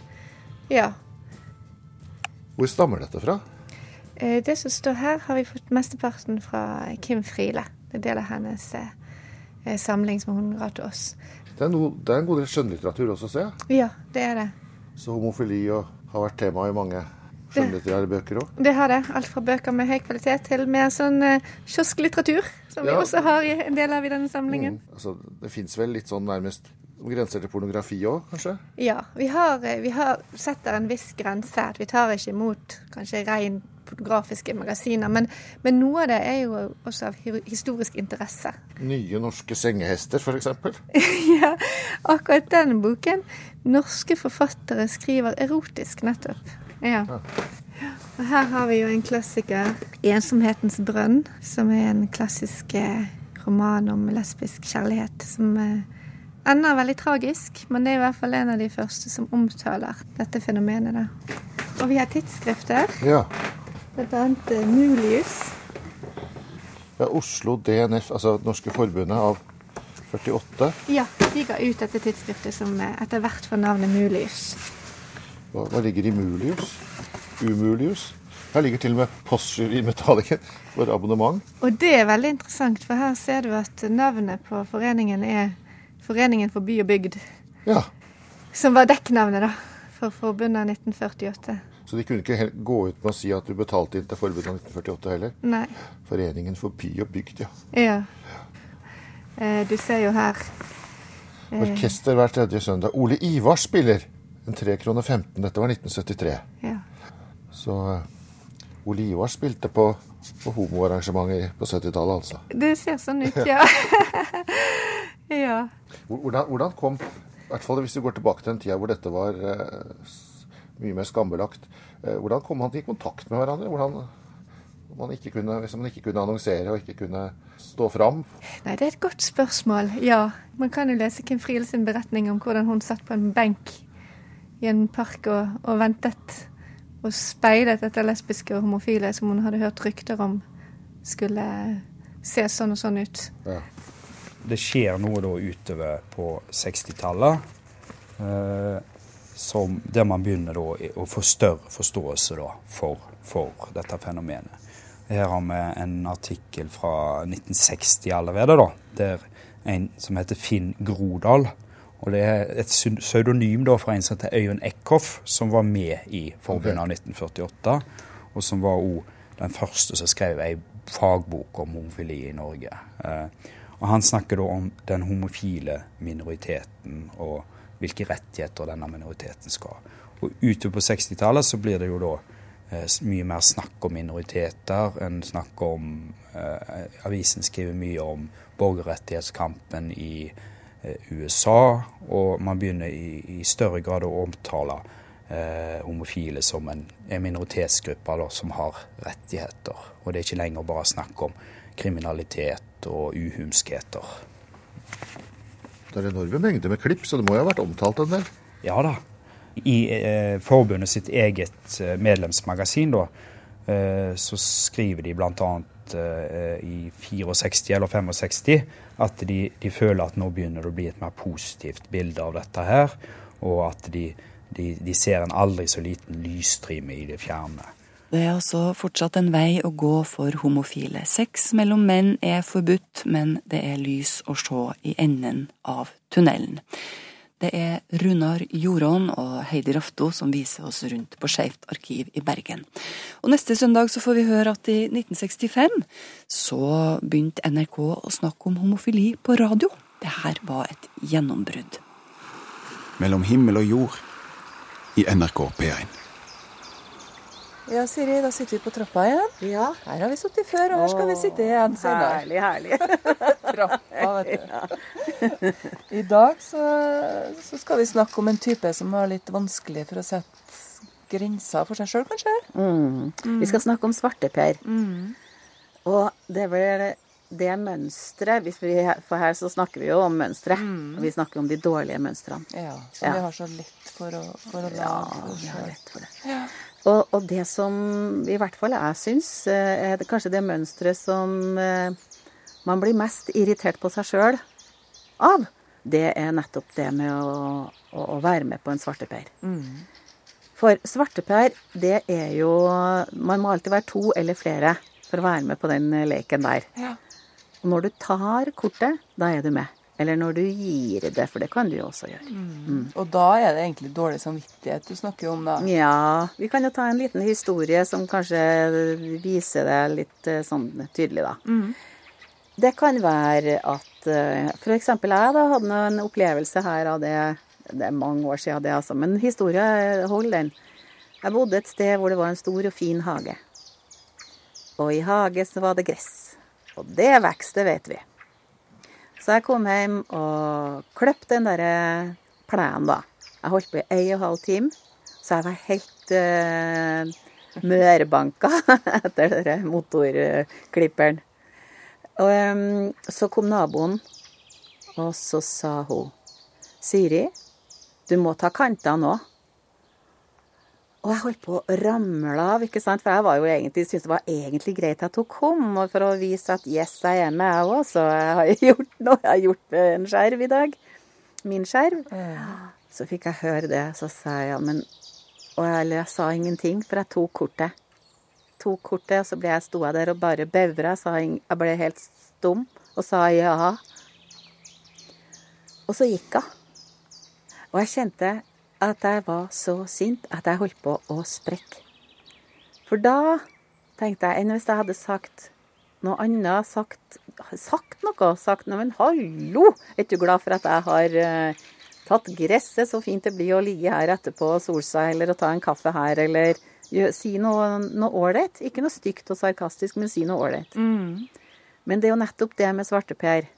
Ja. Hvor stammer dette fra? Eh, Det som står her, har vi fått mesteparten fra Kim Friele. Det er del av hennes samling som hun ga til oss. Det er, no, det er en god del skjønnlitteratur også, ser jeg. Ja, det er det. Så homofili har vært tema i mange skjønnlitterære bøker òg. Det har det. Alt fra bøker med høy kvalitet til mer sånn eh, kiosklitteratur, som vi også har i en del av i denne samlingen. Altså, det fins vel litt sånn nærmest grenser til pornografi òg, kanskje? Ja, vi har, eh, vi har setter en viss grense. at Vi tar ikke imot kanskje rein fotografiske magasiner, men, men noe av det er jo også av historisk interesse. Nye norske sengehester, f.eks. ja, akkurat den boken. Norske forfattere skriver erotisk, nettopp. Ja. Og her har vi jo en klassiker, 'Ensomhetens brønn', som er en klassisk eh, roman om lesbisk kjærlighet. Som eh, ender veldig tragisk, men det er i hvert fall en av de første som omtaler dette fenomenet. Da. Og vi har tidsskrifter, Ja. annet eh, Mulius. ja. Oslo DNF, altså Norske Forbundet av 48. Ja, de ga ut dette tidsskriftet som etter hvert får navnet Mulius. Hva, hva ligger i Mulius? Umulius? Her ligger til og med Postjury Metallica for abonnement. Og det er veldig interessant, for her ser du at navnet på foreningen er Foreningen for by og bygd. Ja. Som var dekknavnet, da, for forbundet av 1948. Så de kunne ikke gå ut med å si at du betalte inn til forbundet av 1948 heller. Nei. Foreningen for by og bygd, ja. Ja. Eh, du ser jo her eh, Orkester hver tredje søndag. Ole Ivar spiller en 3 kroner 15. Dette var 1973. Ja. Så eh, Ole Ivar spilte på, på homoarrangementer på 70-tallet, altså. Det ser sånn ut, ja. ja. Hvordan, hvordan kom, i hvert fall hvis du går tilbake til den tida hvor dette var eh, mye mer skambelagt, eh, hvordan kom man i kontakt med hverandre? Hvordan man ikke kunne, hvis man ikke kunne annonsere og ikke kunne stå fram? Nei, det er et godt spørsmål. Ja. Man kan jo lese Kim Friele sin beretning om hvordan hun satt på en benk i en park og, og ventet og speidet etter lesbiske og homofile som hun hadde hørt rykter om skulle se sånn og sånn ut. Det skjer noe da utover på 60-tallet, eh, der man begynner da å få større forståelse da for, for dette fenomenet. Her har vi en artikkel fra 1960 allerede, da, der en som heter Finn Grodal. Og det er et pseudonym da fra en som heter Øyunn Eckhoff, som var med i forbundet av 1948, og som var òg den første som skrev ei fagbok om homofili i Norge. Eh, og Han snakker da om den homofile minoriteten og hvilke rettigheter denne minoriteten skal ha. Og Utover på 60-tallet så blir det jo da eh, mye mer snakk om minoriteter. enn snakk om eh, Avisen skriver mye om borgerrettighetskampen i USA, og man begynner i, i større grad å omtale eh, homofile som en, en minoritetsgruppe da, som har rettigheter. Og det er ikke lenger bare snakk om kriminalitet og uhumskheter. Det er enorme mengder med klipp, så det må jo ha vært omtalt en del. Ja da. I eh, forbundet sitt eget eh, medlemsmagasin da, eh, så skriver de Eh, i 64 eller 65 at de, de føler at nå begynner det å bli et mer positivt bilde av dette her, og at de, de, de ser en aldri så liten lysstrime i det fjerne. Det er altså fortsatt en vei å gå for homofile. Sex mellom menn er forbudt, men det er lys å se i enden av tunnelen. Det er Runar Jorån og Heidi Rafto som viser oss rundt på Skeivt arkiv i Bergen. Og neste søndag så får vi høre at i 1965 så begynte NRK å snakke om homofili på radio. Det her var et gjennombrudd. Mellom himmel og jord i NRK P1. Ja, Siri, da sitter vi på trappa igjen. Ja. Her har vi sittet før, og her skal vi sitte igjen senere. Herlig, herlig. trappa, vet du. I dag så, så skal vi snakke om en type som har litt vanskelig for å sette grenser for seg sjøl, kanskje? Mm. Vi skal snakke om svarteper. Og det er vel det mønsteret For her så snakker vi jo om mønstre. Og vi snakker om de dårlige mønstrene. Ja, som vi har så lett for å, for å Ja, vi har lett for det. Ja. Og, og det som i hvert fall jeg syns eh, er kanskje det mønsteret som eh, man blir mest irritert på seg sjøl av, det er nettopp det med å, å, å være med på en svarteper. Mm. For svarteper, det er jo Man må alltid være to eller flere for å være med på den leken der. Ja. Og når du tar kortet, da er du med. Eller når du gir det, for det kan du jo også gjøre. Mm. Og da er det egentlig dårlig samvittighet du snakker om, da? Ja, vi kan jo ta en liten historie som kanskje viser det litt eh, sånn tydelig, da. Mm. Det kan være at eh, f.eks. jeg da hadde en opplevelse her av det Det er mange år siden det, altså. Men historia holder, den. Jeg bodde et sted hvor det var en stor og fin hage. Og i hage så var det gress. Og det vokste, vet vi. Så jeg kom hjem og kløpte den der plenen, da. Jeg holdt på i ei og en halv time, så jeg var helt uh, mørbanka etter den motorklipperen. Og um, så kom naboen, og så sa hun Siri, du må ta kantene òg. Og jeg holdt på å ramle av, ikke sant? for jeg var jo egentlig, syntes det var egentlig greit at hun kom. Og for å vise at yes, jeg er med, jeg òg. Så jeg har gjort noe. Jeg har gjort en skjerv i dag. Min skjerv. Så fikk jeg høre det. Så sa jeg ja, men Og jeg, jeg sa ingenting, for jeg tok kortet. Tok kortet, og så ble jeg sto jeg der og bare bevra. Jeg ble helt stum og sa ja. Og så gikk hun. Og jeg kjente at jeg var så sint at jeg holdt på å sprekke. For da tenkte jeg enn hvis jeg hadde sagt noe annet, sagt, sagt noe, sagt noe, men hallo, er du glad for at jeg har uh, tatt gresset så fint det blir å ligge her etterpå og sole seg, eller å ta en kaffe her, eller gjør, si noe ålreit? Ikke noe stygt og sarkastisk, men si noe ålreit. Mm. Men det er jo nettopp det med svarteper.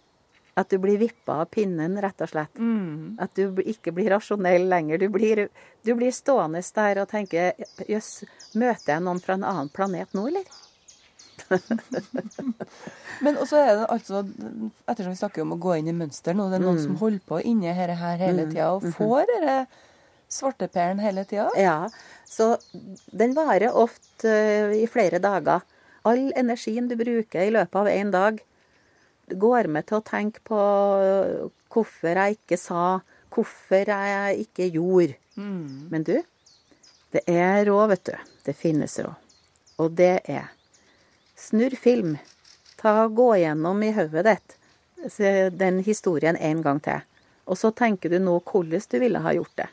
At du blir vippa av pinnen, rett og slett. Mm. At du ikke blir rasjonell lenger. Du blir, du blir stående der og tenke Jøss, møter jeg noen fra en annen planet nå, eller? Men også er det altså, ettersom vi snakker om å gå inn i mønster nå, det er noen Mm. som holder på inni dette her hele Mm. tida og Mhm. får denne svartepæren hele tida. Ja, så den varer ofte eh, i flere dager. All energien du bruker i løpet av én dag, går med til å tenke på eh, hvorfor jeg ikke sa, hvorfor jeg ikke gjorde. Mm. Men du, det er råd, vet du. Det finnes råd. Og det er snurr film. Ta Gå gjennom i hodet ditt den historien en gang til. Og så tenker du nå hvordan du ville ha gjort det.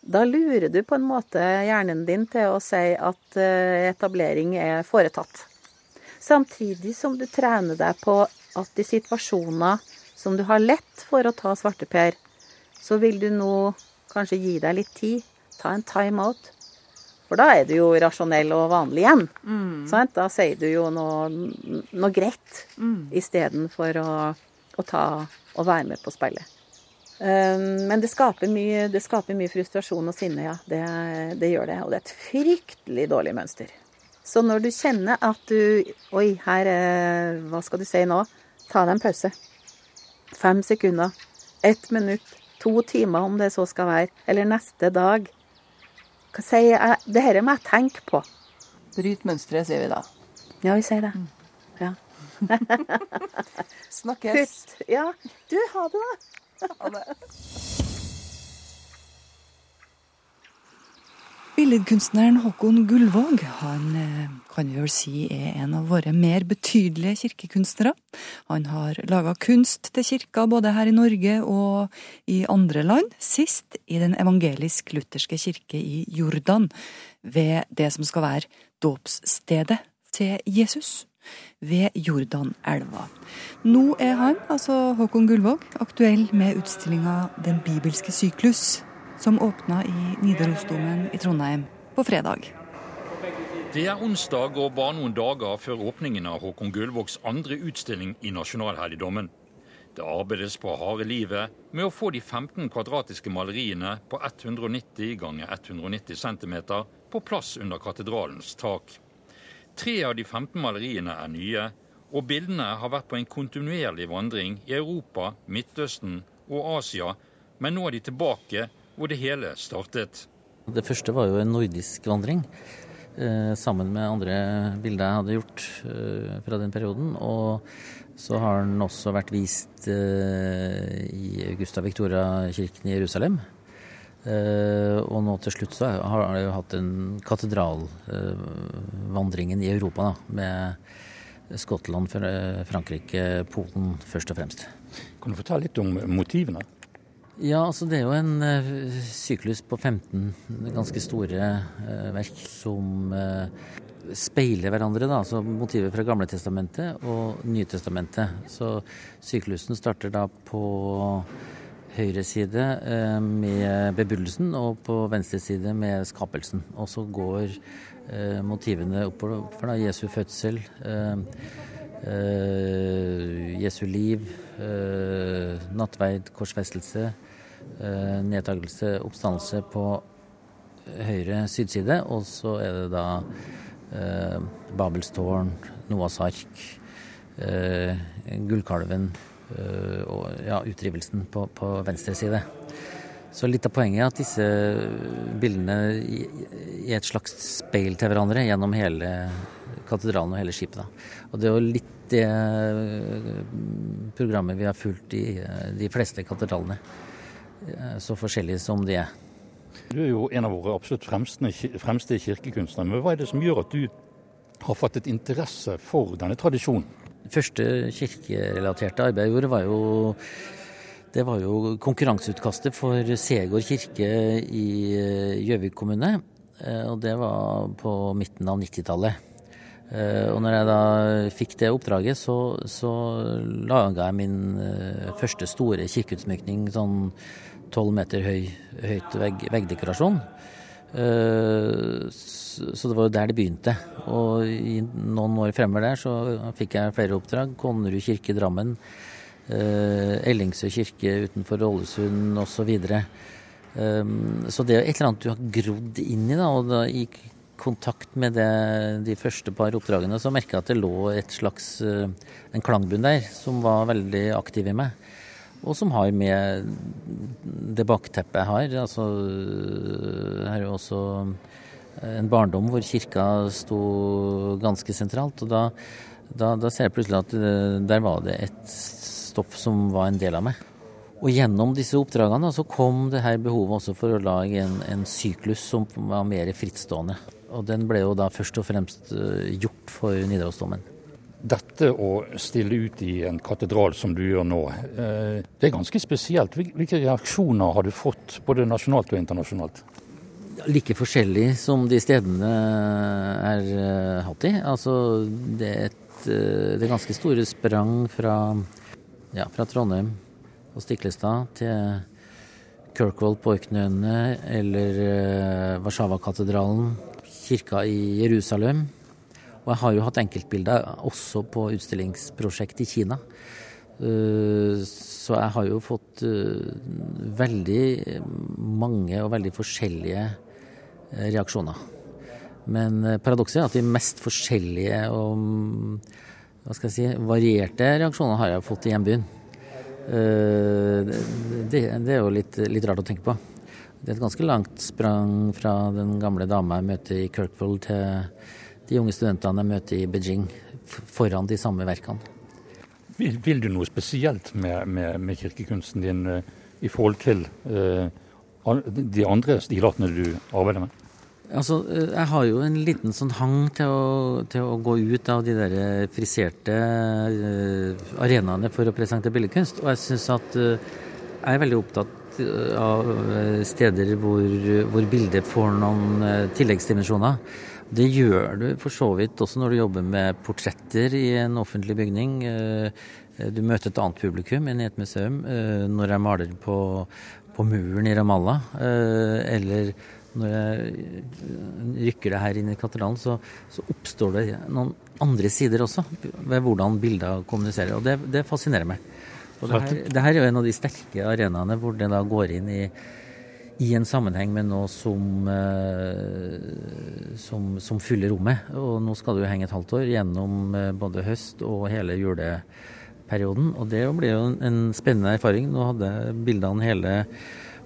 Da lurer du på en måte hjernen din til å si at eh, etablering er foretatt. Samtidig som du trener deg på at i situasjoner som du har lett for å ta svarteper, så vil du nå kanskje gi deg litt tid. Ta en time-out. For da er du jo rasjonell og vanlig igjen. Mm. Sant? Da sier du jo noe, noe greit Mm. istedenfor å, å ta og være med på spillet. Um, men det skaper, mye, det skaper mye frustrasjon og sinne, ja. Det, det gjør det. Og det er et fryktelig dårlig mønster. Så når du kjenner at du Oi, her er Hva skal du si nå? Ta deg en pause. Fem sekunder. Ett minutt. To timer, om det så skal være. Eller neste dag. Hva sier jeg? Det dette må jeg tenke på. Bryt mønsteret, sier vi da. Ja, vi sier det. Ja. Snakkes. Putt. Ja. Du, ha det, da. Ha det. Billedkunstneren Håkon Gullvåg han eh, kan vi vel si er en av våre mer betydelige kirkekunstnere. Han har laga kunst til kirka både her i Norge og i andre land, sist i Den evangelisk-lutherske kirke i Jordan, ved det som skal være dåpsstedet til Jesus, ved Jordanelva. Nå er han, altså Håkon Gullvåg, aktuell med utstillinga Den bibelske syklus, som åpna i Nidarosdomen i Trondheim på fredag. Det er onsdag og bare noen dager før åpningen av Håkon Gullvågs andre utstilling i Nasjonalhelligdommen. Det arbeides på harde livet med å få de 15 kvadratiske maleriene på 190 ganger 190 cm på plass under katedralens tak. Tre av de 15 maleriene er nye, og bildene har vært på en kontinuerlig vandring i Europa, Midtøsten og Asia, men nå er de tilbake hvor det hele startet. Det første var jo en nordisk vandring, eh, sammen med andre bilder jeg hadde gjort eh, fra den perioden. Og så har den også vært vist eh, i Augusta Victoria-kirken i Jerusalem. og nå til slutt så har jeg jo hatt en katedralvandringen i Europa, da, med Skottland, Frankrike, Polen først og fremst. Kan du fortelle litt om motivene? Ja, altså det er jo en uh, syklus på 15 ganske store uh, verk som uh, speiler hverandre. da, altså Motiver fra Gamle testamentet og Nytestamentet. Så syklusen starter da på høyre side med bebuddelsen og på venstre side med skapelsen. Og så går motivene oppover da Jesu fødsel. Jesu liv, nattverd, korsfestelse, nedtakelse, oppstandelse på høyre sydside. Og så er det da eh, Babelstårn, Noas ark, eh, Gullkalven eh, og ja, utrivelsen på, på, venstre side. Så litt av poenget er at disse bildene er et slags speil til hverandre gjennom hele katedralen og hele skipet. Da. Og det er jo litt det eh, programmet vi har fulgt i eh, de fleste katedralene. Eh, så forskjellige som de er. Du er jo en av våre absolutt fremste, fremste kirkekunstnere. Men hva er det som gjør at du har fattet interesse for denne tradisjonen? Det første kirkerelaterte arbeidet jeg gjorde, var jo det var jo konkurranseutkastet for Segård kirke i eh, Gjøvik kommune. Eh, og det var på midten av 90-tallet. Og når jeg da fikk det oppdraget, så, så laga jeg min første store kirkeutsmykning sånn tolv meter høy, høyt vegg, veggdekorasjon. Uh, så det var jo der det begynte. Og i noen år fremover der så fikk jeg flere oppdrag. Konnerud kirke Drammen, uh, Ellingsø kirke utenfor Ålesund osv. Um, så det er et eller annet du har grodd inn i, da, og da i kontakt med det, de første par oppdragene så merka jeg at det lå et slags, en klangbunn der som var veldig aktiv i meg og som har med det bakteppet her. Altså, her er jo også en barndom hvor kirka sto ganske sentralt. Og da, da, da ser jeg plutselig at eh, der var det et stoff som var en del av meg. Og gjennom disse oppdragene så kom det her behovet også for å lage en, en syklus som var mer frittstående. Og den ble jo da først og fremst eh, gjort for Nidarosdomen dette å stille ut i en katedral som du gjør nå, eh, det er ganske spesielt. Hvilke reaksjoner har du fått, både nasjonalt og internasjonalt? Like forskjellig som de stedene er uh, hatt i. Altså, det er, et, det er ganske store sprang fra, ja, fra Trondheim og Stiklestad til Kirkwall på Orknøyene eller Warszawa-katedralen, kirka i Jerusalem. Og jeg har jo hatt enkeltbilder også på utstillingsprosjekt i Kina. Eh, så jeg har jo fått eh, veldig mange og veldig forskjellige eh, reaksjoner. Men paradokset er at de mest forskjellige og hva skal jeg si, varierte reaksjoner har jeg fått i hjembyen. Det, det er jo litt, litt, rart å tenke på. Det er et ganske langt sprang fra den gamle dama jeg møter i Kirkwood til de unge studentene jeg møter i Beijing, foran de samme verkene. Vil, vil du noe spesielt med, med, med kirkekunsten din uh, i forhold til uh, de andre stilartene du arbeider med? Altså, eh, jeg har jo en liten sånn hang til å, til å gå ut av de der friserte uh, arenaene for å presentere billedkunst. Og jeg syns at jeg er veldig opptatt av steder hvor, hvor bildet får noen tilleggsdimensjoner. Det gjør du for så vidt også når du jobber med portretter i en offentlig bygning. Eh, du møter et annet publikum enn i et museum. Eh, når jeg maler på, på muren i Ramallah, eh, eller når jeg rykker det her inn i katedralen, så, så, oppstår det noen andre sider også ved hvordan bilder kommuniserer. Og det, det fascinerer meg. Og det her, det her er jo en av de sterke arenaene hvor det da går inn i i en sammenheng med noe som, eh, som, som, fyller rommet. Og nå skal det jo henge et halvt år gjennom eh, både høst og hele juleperioden. Og det blir jo en spennende erfaring. Nå hadde bildene hele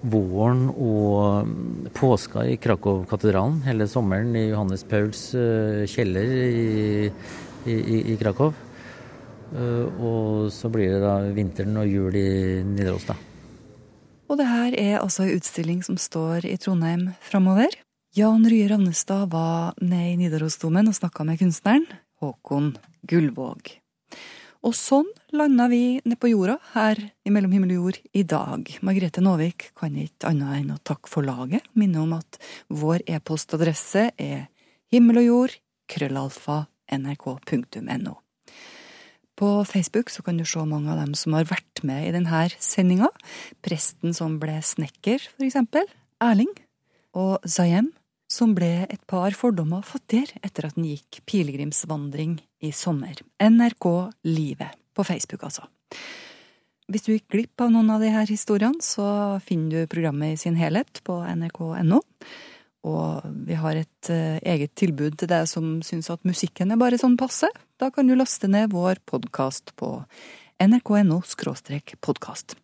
våren og mm, påska i Krakow-katedralen. Hele sommeren i Johannes Pauls eh, kjeller i, i, i Krakow. Og så blir det da vinteren og jul i Nidaros, da. Og det her er altså ei utstilling som står i Trondheim framover. Jan Rye Ravnestad var nede i Nidarosdomen og snakka med kunstneren Håkon Gullvåg. Og sånn landa vi nede på jorda her i Mellom himmel og jord i dag. Margrethe Nåvik kan ikke annet enn å takke for laget. Minne om at vår e-postadresse er himmel og jord, krøllalfa, nrk.no. På Facebook så kan du se mange av dem som har vært med i denne sendinga. Presten som ble snekker, for eksempel. Erling. Og Zayem, som ble et par fordommer fattigere etter at han gikk pilegrimsvandring i sommer. NRK Livet på Facebook, altså. Hvis du gikk glipp av noen av disse historiene, så finner du programmet i sin helhet på nrk.no. Og vi har et uh, eget tilbud til deg som syns at musikken er bare sånn passe. Da kan du laste ned vår podkast på nrk.no podkast.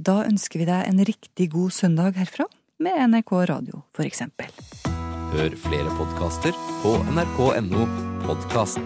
Da ønsker vi deg en riktig god søndag herfra, med NRK Radio, for eksempel. Hør flere podkaster på nrk.no podkast.